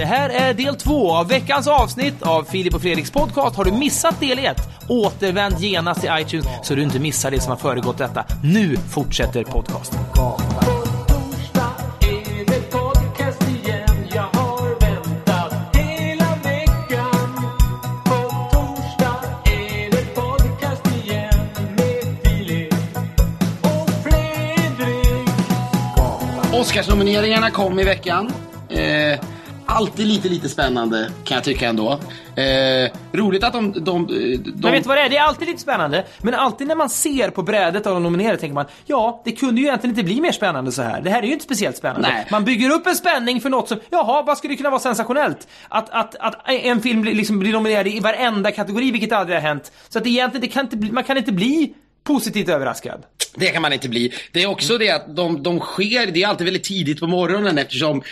Det här är del två av veckans avsnitt av Filip och Fredriks podcast. Har du missat del ett? Återvänd genast till iTunes så du inte missar det som har föregått detta. Nu fortsätter podcasten. Oscarsnomineringarna kom i veckan. Eh, alltid lite, lite spännande kan jag tycka ändå. Eh, roligt att de... de, de... Men vet du vad det är? Det är alltid lite spännande. Men alltid när man ser på brädet av de nominerade tänker man ja, det kunde ju egentligen inte bli mer spännande så här. Det här är ju inte speciellt spännande. Nej. Man bygger upp en spänning för något som, jaha, vad skulle det kunna vara sensationellt? Att, att, att en film blir, liksom blir nominerad i varenda kategori, vilket aldrig har hänt. Så att egentligen, det kan inte bli, man kan inte bli positivt överraskad. Det kan man inte bli. Det är också det att de, de sker, det är alltid väldigt tidigt på morgonen eftersom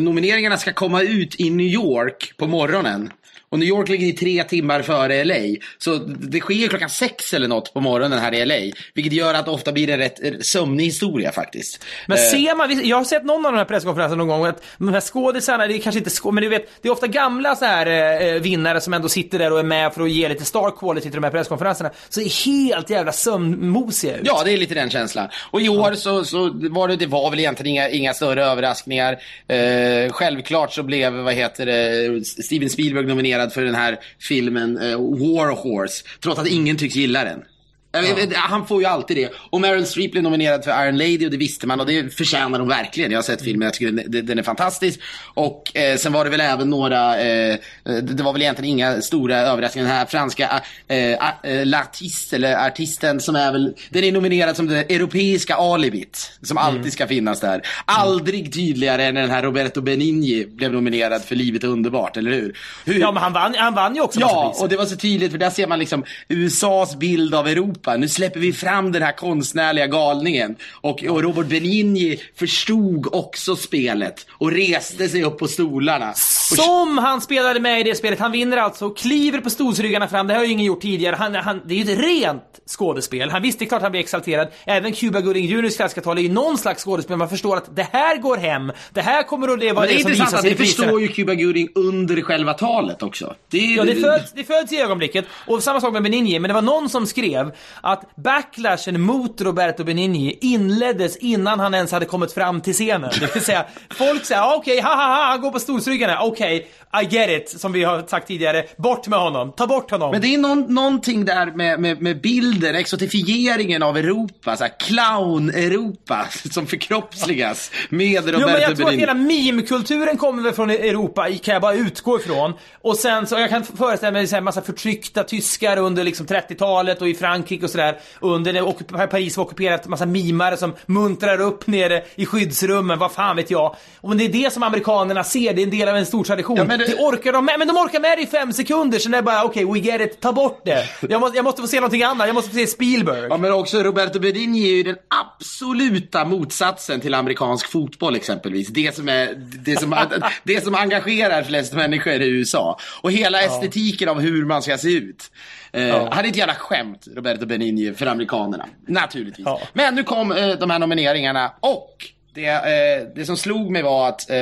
nomineringarna ska komma ut i New York på morgonen. Och New York ligger i tre timmar före LA. Så det sker klockan sex eller något på morgonen här i LA. Vilket gör att det ofta blir en rätt eh, sömnig historia faktiskt. Men Eh, ser man, jag har sett någon av de här presskonferenserna någon gång, att de här skådisarna, det är kanske inte skå, men du vet, det är ofta gamla så här eh, vinnare som ändå sitter där och är med för att ge lite star quality till de här presskonferenserna. Så är helt jävla sömnmosiga ut. Ja, det är lite den känslan. Och i år så, så var det, det var väl egentligen inga, inga större överraskningar. Eh, självklart så blev, vad heter det, Steven Spielberg nominerad för den här filmen eh, War Horse. Trots att ingen tycks gilla den. Vet, Han får ju alltid det. Och Meryl Streep blev nominerad för Iron Lady och det visste man och det förtjänar hon verkligen. Jag har sett filmen, jag tycker den, är fantastisk. Och eh, sen var det väl även några, eh, det det var väl egentligen inga stora överraskningar. Den här franska eh, eh, l'artiste, eller artisten som är väl, den är nominerad som det europeiska alibit. Som alltid ska finnas där. Aldrig tydligare än när den här Roberto Benigni blev nominerad för Livet är underbart, eller hur? hur Ja, men han vann, han vann ju också Ja, och det var så tydligt för där ser man liksom USAs bild av Europa. Nu släpper vi fram den här konstnärliga galningen. Och, och Robert Benigni förstod också spelet och reste sig upp på stolarna. Som han spelade med i det spelet. Han vinner alltså och kliver på stolsryggarna fram. Det har ju ingen gjort tidigare. Han, han, det är ju ett rent skådespel. Han visste klart han blir exalterad. Även Cuba Gooding Juniors klassiska är ju någon slags skådespel. Man förstår att det här går hem. Det här kommer att leva men det är det som intressant att i det priserna. förstår ju Cuba Gooding under själva talet också. Det är, Ja, det föds, det föds i ögonblicket. Och samma sak med Benigni, men det var någon som skrev att backlashen mot Roberto Benigni inleddes innan han ens hade kommit fram till scenen. Det vill säga, folk säger ah, okej, ha ha ha, han går på stolsryggarna. Okej, I get it, som vi har sagt tidigare. Bort med honom, ta bort honom. Men det är någon, någonting där med, med, med bilden, exotifieringen av Europa, så här clown-Europa som förkroppsligas med Roberto Jo men jag tror att Benigni. hela meme-kulturen kommer väl från Europa, kan jag bara utgå ifrån. Och sen så, jag kan föreställa mig en massa förtryckta tyskar under liksom 30-talet och i Frankrike och sådär. Under när Paris var ockuperat, massa mimare som muntrar upp nere i skyddsrummen, vad fan vet jag. Och det är det som amerikanerna ser, det är en del av en stor tradition. Ja, men det- det... orkar de med, men de orkar med det i fem sekunder, sen är det bara okej, we get it, ta bort det. Jag måste, jag måste få se någonting annat, jag måste få se Spielberg. Ja men också Roberto Benigni är ju den absoluta motsatsen till amerikansk fotboll exempelvis. Det som, är, det som, det som engagerar flest människor i USA. Och hela estetiken av hur man ska se ut. Eh, Han är ett jävla skämt, Roberto Benigni, för amerikanerna. Naturligtvis. Ja. Men nu kom eh, de här nomineringarna och det, eh, det som slog mig var att eh,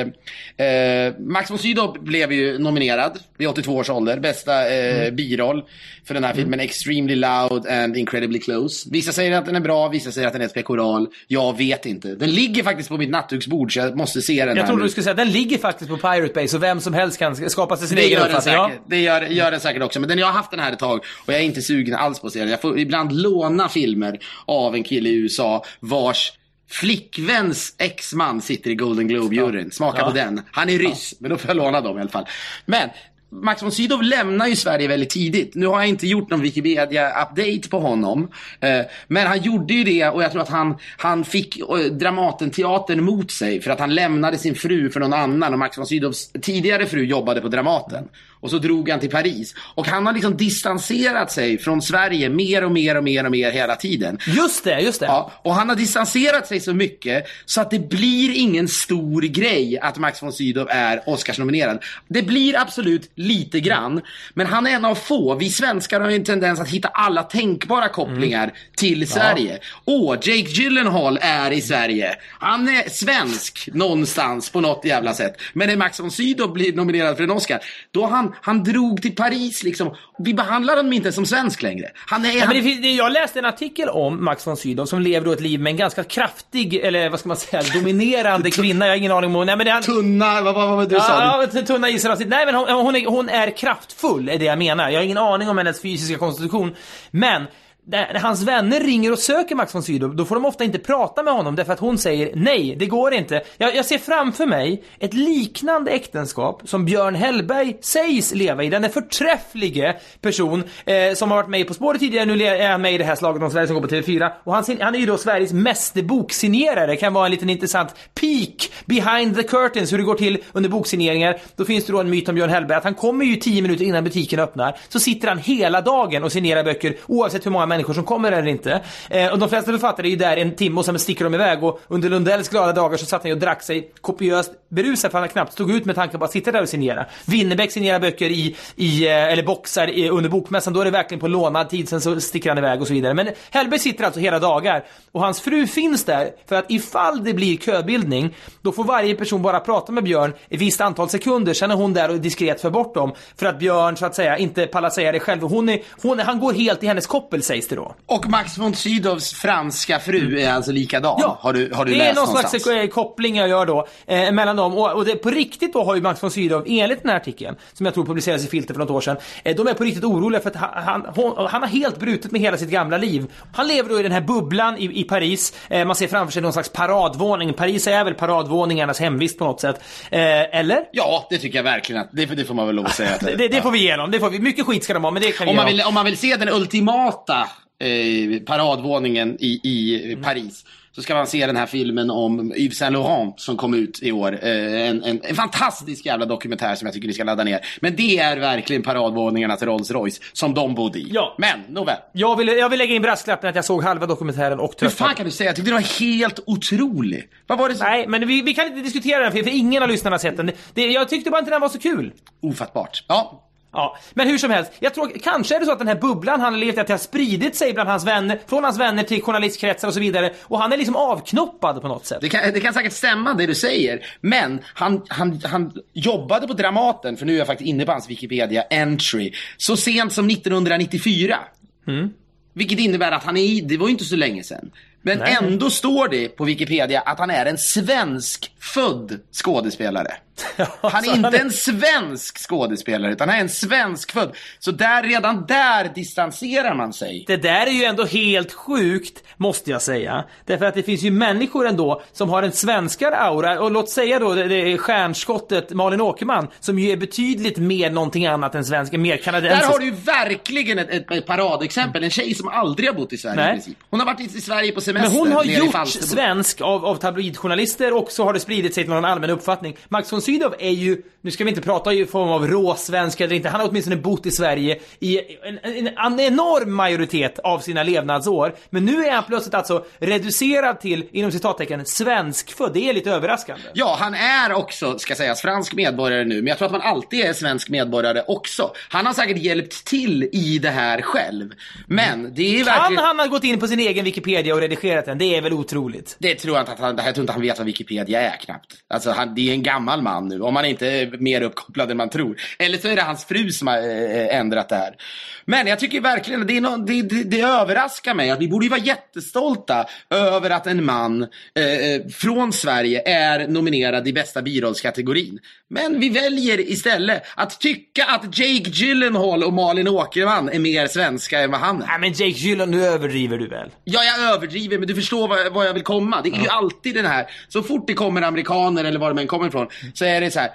eh, Max von Sydow blev ju nominerad vid 82 års ålder. Bästa eh, biroll för den här filmen Extremely Loud and Incredibly Close. Vissa säger att den är bra, vissa säger att den är ett pekoral. Jag vet inte. Den ligger faktiskt på mitt nattduksbord så jag måste se den Jag här trodde nu. du skulle säga, den ligger faktiskt på Pirate Bay så vem som helst kan skapa sig sin Det egen uppfattning. Ja. Det gör, gör den säkert också. Men den, jag har haft den här ett tag och jag är inte sugen alls på att se den. Jag får ibland låna filmer av en kille i USA vars flickväns exman sitter i Golden Globe-juryn. Smaka Ja. på den. Han är ryss, men då får jag låna dem i alla fall. Men Max von Sydow lämnar ju Sverige väldigt tidigt. Nu har jag inte gjort någon Wikipedia-update på honom. Eh, men han gjorde ju det och jag tror att han, han fick eh, Dramaten-teatern mot sig för att han lämnade sin fru för någon annan och Max von Sydows tidigare fru jobbade på Dramaten. Och så drog han till Paris. Och han har liksom distanserat sig från Sverige mer och mer och mer och mer hela tiden. Just det, just det. Ja, och han har distanserat sig så mycket så att det blir ingen stor grej att Max von Sydow är Oscarsnominerad. Det blir absolut lite grann. Men han är en av få. Vi svenskar har ju en tendens att hitta alla tänkbara kopplingar Mm. till Sverige. Åh, Jake Gyllenhaal är i Sverige. Han är svensk någonstans på något jävla sätt. Men när Max von Sydow blir nominerad för en Oscar, då han, han drog till Paris liksom. Vi behandlar honom inte som svensk längre. Han är... Ja, han, men det, det, jag läste en artikel om Max von Sydow som lever då ett liv med en ganska kraftig, eller vad ska man säga, dominerande kvinna. Jag har ingen aning om nej, men det, han, tunna, vad, vad, vad du sa? Ja, ja, tunna gissar Nej men hon, hon, är, hon är kraftfull, är det jag menar. Jag har ingen aning om hennes fysiska konstitution. Men när hans vänner ringer och söker Max von Sydow, då får de ofta inte prata med honom därför att hon säger nej, det går inte. Jag, jag ser framför mig ett liknande äktenskap som Björn Hellberg sägs leva i. Den är förträfflige person eh, som har varit med i På spåret tidigare, nu är han med i det här slaget om Sverige som går på TV4. Och han, han är ju då Sveriges meste boksignerare, kan vara en liten intressant peak behind the curtains, hur det går till under boksigneringar. Då finns det då en myt om Björn Hellberg att han kommer ju 10 minuter innan butiken öppnar, så sitter han hela dagen och signerar böcker oavsett hur många människor som kommer eller inte. Eh, och de flesta författare är ju där en timme och sen sticker de iväg och under Lundells glada dagar så satt han ju och drack sig kopiöst berusad för han knappt stod ut med tanken på att sitta där och signera. Winnerbäck signerar böcker i, i eh, eller boxar i, under bokmässan, då är det verkligen på lånad tid, sen så sticker han iväg och så vidare. Men Hellberg sitter alltså hela dagar och hans fru finns där för att ifall det blir köbildning, då får varje person bara prata med Björn ett visst antal sekunder, sen är hon där och diskret för bort dem för att Björn så att säga inte pallar säga det själv. Hon är, hon är, han går helt i hennes koppel sägs det då. Och Max von Sydows franska fru är alltså likadan? Ja, har du, har du det är någon någonstans? slags eh, koppling jag gör då eh, mellan dem. Och, och det, på riktigt då har ju Max von Sydow, enligt den här artikeln, som jag tror publicerades i Filter för något år sedan, eh, de är på riktigt oroliga för att han, han, han har helt brutit med hela sitt gamla liv. Han lever då i den här bubblan i, i Paris. Eh, man ser framför sig någon slags paradvåning. Paris är väl paradvåningarnas hemvist på något sätt. Eh, eller? Ja, det tycker jag verkligen att, det, det får man väl lov att säga. Att Det, det får vi igenom. Det får vi. Mycket skit ska de ha, men det kan vi om, man vill, om man vill se den ultimata eh, paradvåningen i, i Mm. Paris så ska man se den här filmen om Yves Saint Laurent som kom ut i år. Eh, en, en, en fantastisk jävla dokumentär som jag tycker ni ska ladda ner. Men det är verkligen paradvåningarna till Rolls Royce som de bodde i. Ja. Men, nåväl. Jag vill, jag vill lägga in brasklappen att jag såg halva dokumentären och Hur tröttnade. fan kan du säga? Jag tyckte den var helt otrolig. Vad var det som... Nej, men vi, vi kan inte diskutera den för, för ingen av lyssnarna har sett den. Det, jag tyckte bara inte den var så kul. Ofattbart. Ja, Ja, men hur som helst. Jag tror kanske är det så att den här bubblan han har levt i att det har spridit sig bland hans vänner, från hans vänner till journalistkretsar och så vidare. Och han är liksom avknoppad på något sätt. Det kan, det kan säkert stämma det du säger, men han, han, han jobbade på Dramaten, för nu är jag faktiskt inne på hans Wikipedia-entry, så sent som 1994. Vilket innebär att han är, det var ju inte så länge sedan. Men Nej. ändå står det på Wikipedia att han är en svensk född skådespelare. Han är inte en svensk skådespelare, utan han är en svensk född. Så där, redan där distanserar man sig. Det där är ju ändå helt sjukt, måste jag säga. Därför att det finns ju människor ändå som har en svenskare aura. Och låt säga då det, det är stjärnskottet Malin Åkerman, som ju är betydligt mer någonting annat än svensk, mer Där kanadensisk. har du ju verkligen ett, ett, ett paradexempel. En tjej som aldrig har bott i Sverige Nej. i princip. Hon har varit i Sverige på semester. Men hon har gjort svensk av, av tabloidjournalister och så har det spridit sig till någon allmän uppfattning. Max von Sydow är ju, nu ska vi inte prata i form av råsvenska eller inte, han har åtminstone bott i Sverige i en, en, en enorm majoritet av sina levnadsår. Men nu är han plötsligt alltså reducerad till, inom citattecken, svenskfödd. Det är lite överraskande. Ja, han är också, ska sägas, fransk medborgare nu. Men jag tror att man alltid är svensk medborgare också. Han har säkert hjälpt till i det här själv. Men det är Kan verkligen... han ha gått in på sin egen Wikipedia och redigerat den? Det är väl otroligt? Det tror jag inte att han, jag tror inte han vet vad Wikipedia är knappt. Alltså han, det är en gammal man nu, om man inte är mer uppkopplad än man tror. Eller så är det hans fru som har eh, ändrat det här. Men jag tycker verkligen, det, är nå- det, det, det överraskar mig att vi borde ju vara jättestolta över att en man eh, eh, från Sverige är nominerad i bästa birollskategorin. Men vi väljer istället att tycka att Jake Gyllenhaal och Malin Åkerman är mer svenska än vad han är. Nej men Jake Gyllenhaal, nu överdriver du väl? Ja, jag överdriver, men du förstår vad, vad jag vill komma. Det är ju alltid den här, så fort det kommer amerikaner eller var de än kommer ifrån, så är det så här,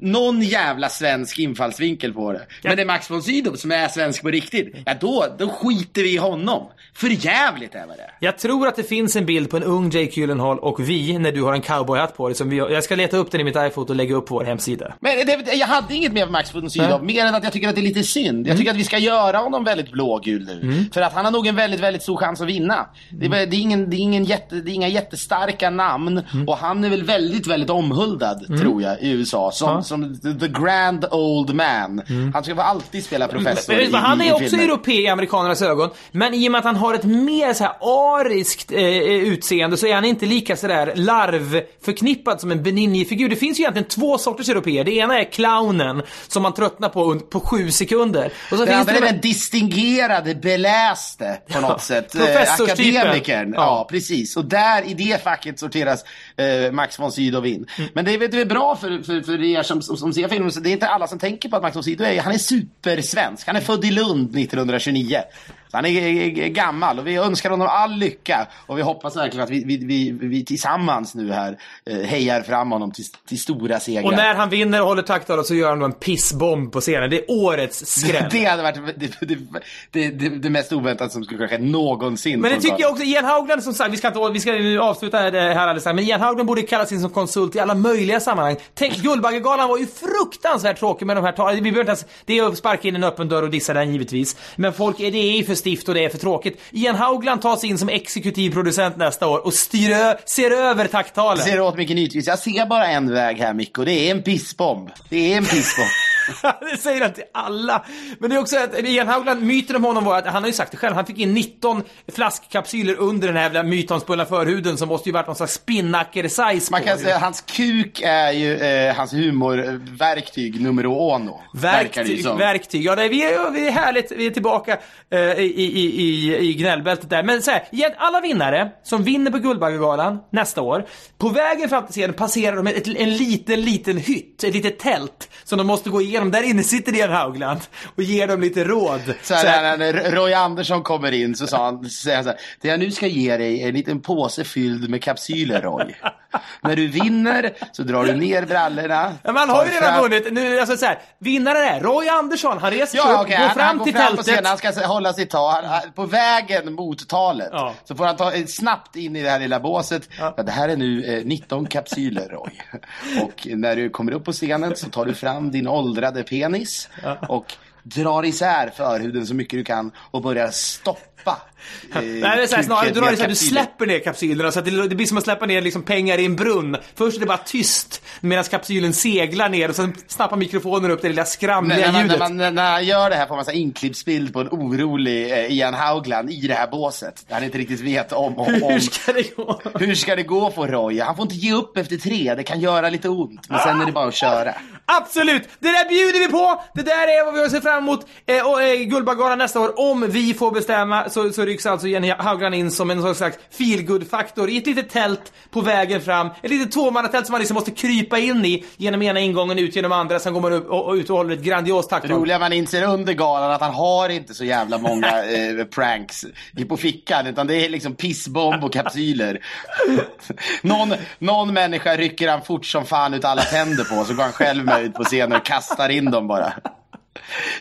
någon jävla svensk infallsvinkel på det. Men det är Max von Sydow som är svensk på riktigt, ja då, då skiter vi i honom. För jävligt är vad det är. Jag tror att det finns en bild på en ung Jake Gyllenhaal och vi när du har en cowboyhatt på dig. Som vi, jag ska leta upp den i mitt iPhone och lägga upp på vår hemsida. Men det, jag hade inget mer med Max von Sydow, mer än att jag tycker att det är lite synd. Jag tycker att vi ska göra honom väldigt blågul nu. För att han har nog en väldigt, väldigt stor chans att vinna. Det, det, är ingen, det, är ingen jätte, det är inga jättestarka namn. Mm. Och han är väl väldigt, väldigt omhuldad, tror jag, i USA. Som, Ja. som the grand old man. Han ska väl alltid spela professor Men i, han är i också europé i amerikanernas ögon. Men i och med att han har ett mer så här ariskt eh, utseende så är han inte lika sådär larvförknippad som en Benigni-figur. Det finns ju egentligen två sorters europeer. Det ena är clownen som man tröttnar på på sju sekunder. Och så Den finns andra det är den distingerade, beläste på något sätt. Eh, professorstypen. Akademikern. Ja. Ja. precis. Och där i det facket sorteras eh, Max von Sydow in. Mm. Men det är, det är bra för, för, för er som, som, som ser filmen. Det är inte alla som tänker på att Max von Sydow är, han är supersvensk. Han är född i Lund 1929. Så han är är- är gammal och vi önskar honom all lycka. Och vi hoppas verkligen att vi, vi, vi, vi tillsammans nu här eh, hejar fram honom till, till stora segrar. Och när han vinner och håller tacktalet så gör han då en pissbomb på scenen. Det är årets skräll. Det hade varit det, det, det, det, mest oväntade som skulle ske någonsin. Men det tycker jag också. Ian Haugland som sagt, vi ska, inte, vi ska nu avsluta det här alldeles men Ian Haugland borde kallas in som konsult i alla möjliga sammanhang. Tänk, Guldbaggegalan var ju fruktansvärt tråkig med de här talen. Vi behöver inte ens, det är att sparka in en öppen dörr och dissa den givetvis. Men folk, det är ju för stift och det är för tråkigt. Ian Haugland tas in som exekutiv producent nästa år och styr, ser över takttalen. Ser åt Micke Nyqvist. Jag ser bara en väg här Micke och det är en pissbomb. Det är en pissbomb. det säger han till alla. Men det är också att Ian Haugland, myten om honom var att, han har ju sagt det själv, han fick in 19 flaskkapsyler under den här jävla mytomspunna förhuden som måste ju varit någon slags spinnaker-size Man kan säga att hans kuk är ju eh, hans humorverktyg numero uno. Verktyg, verktyg. Ja, det vi, är, vi är härligt. Vi är tillbaka eh, i, i, i, i gnällbältet där. Men så här, alla vinnare som vinner på Guldbaggegalan nästa år, på vägen fram till scenen passerar de ett, en liten, liten hytt, ett litet tält som de måste gå igenom. Där inne sitter Ian Haugland och ger dem lite råd. Så här, när Roy Andersson kommer in så sa så han så här, det jag nu ska ge dig är en liten påse fylld med kapsyler Roy. när du vinner så drar du ner brallorna. Ja, man har ju redan fram- vunnit. Nu, alltså så här, vinnaren är Roy Andersson. Han reser sig Ja, upp, okej. går Han, fram han går till fram tältet. scenen, han ska hålla sitt tal. Han- han- På vägen mot talet Ja. så får han ta snabbt in i det här lilla båset. Ja. Det här är nu eh, 19 kapsyler Roy. Och när du kommer upp på scenen så tar du fram din åldrade penis och drar isär förhuden så mycket du kan och börjar stoppa. eh, Nej, det är så här, snarare du, drar här, du släpper ner kapsylerna så att det, det blir som att släppa ner liksom pengar i en brunn. Först är det bara tyst medan kapsylen seglar ner och sen snappar mikrofonen upp det lilla skramliga När, när, ljudet. när, man, när, när han gör det här får man här inklippsbild på en orolig eh, Ian Haugland i det här båset. Där han inte riktigt vet om, om, om Hur ska det gå? Hur ska det gå för Roy? Han får inte ge upp efter tre, det kan göra lite ont. Men sen är det bara att köra. Absolut! Det där bjuder vi på! Det där är vad vi har sett fram emot. Eh, och eh, Guldbaggegalan nästa år, om vi får bestämma, så, så rycks alltså Jenny Haugland in som en slags feelgood-faktor i ett litet tält på vägen fram. Ett litet tvåmannatält som man liksom måste krypa in i genom ena ingången ut genom andra. Sen går man upp och, och ut och håller ett grandiost Det roliga man inser under galan att han har inte så jävla många eh, pranks på fickan. Utan det är liksom pissbomb och kapsyler. någon, någon människa rycker han fort som fan ut alla tänder på. Så går han själv med ut på scenen och kastar in dem bara.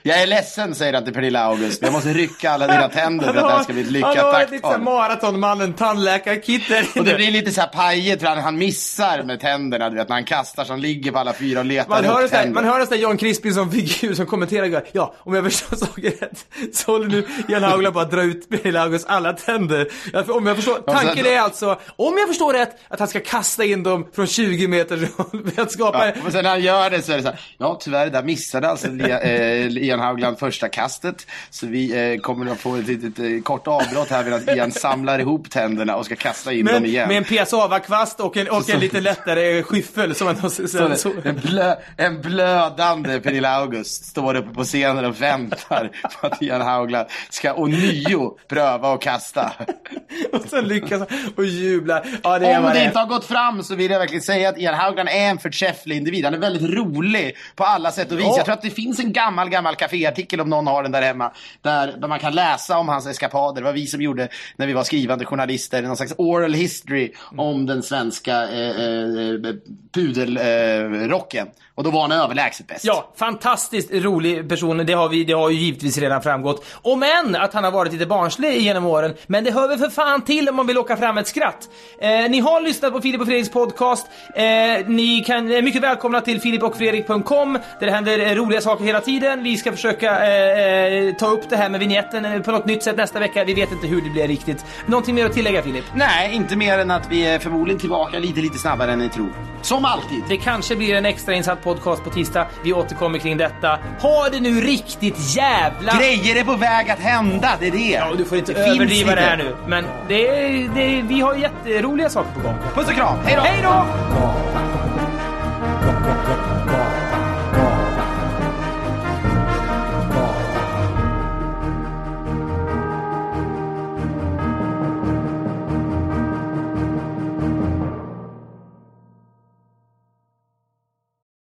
Jag är ledsen, säger han till Pernilla August. Jag måste rycka alla dina tänder för att det här ska bli ett lyckat Han har ett litet såhär maratonmannen, tandläkarkit där Och det blir lite så här pajigt för han, han missar med tänderna, du vet, när han kastar som ligger på alla fyra och letar Man hör, upp sån här, tänder. man hör en sån där John Crispinson-figur som kommenterar Ja, om jag förstår saken rätt så håller nu Jan Haugland på att dra ut Pernilla Augusts alla tänder. Om jag förstår, tanken är alltså, om jag förstår rätt, att han ska kasta in dem från 20 meters håll för att skapa... Ja, och sen när han gör det så är det så här, ja tyvärr där missade alltså Lia- eh, Ian Haugland första kastet. Så vi eh, kommer att få ett litet eh, kort avbrott här medan Ian samlar ihop tänderna och ska kasta in Men, dem igen. med en piassava-kvast och en, och en lite lättare skyffel som man... Så, Så så, så, en, blö, en blödande Pernilla August står uppe på scenen och väntar på att Ian Haugland ska ånyo pröva att kasta. och sen lyckas och jublar. Ja, det Om det det inte har gått fram så vill jag verkligen säga att Ian Haugland är en förträfflig individ. Han är väldigt rolig på alla sätt och vis. Ja. Jag tror att det finns en gammal, gammal kaféartikel om någon har den där hemma. Där, där man kan läsa om hans eskapader. Det var vi som gjorde när vi var skrivande journalister. Någon slags oral history om den svenska eh, eh, pudelrocken. Eh, rocken. och då var han överlägset bäst. Ja, fantastiskt rolig person. Det har, vi, det har ju givetvis redan framgått. Om än att han har varit lite barnslig genom åren. Men det hör väl för fan till om man vill locka fram ett skratt. Eh, ni har lyssnat på Filip och Fredriks podcast. Eh, ni kan, är mycket välkomna till filipochfredrik.com där det händer eh, roliga saker hela tiden. Tiden. Vi ska försöka eh, eh, ta upp det här med vignetten eh, på något nytt sätt nästa vecka. Vi vet inte hur det blir riktigt. Någonting mer att tillägga Filip? Nej, inte mer än att vi är förmodligen tillbaka lite, lite snabbare än ni tror. Som alltid. Det kanske blir en extra insatt podcast på tisdag. Vi återkommer kring detta. Ha det nu riktigt jävla... Grejer är på väg att hända, det är det. Ja, du får inte det överdriva det här nu. Men det, är- det, vi har jätteroliga saker på gång. Puss och kram, hej då! Hej då!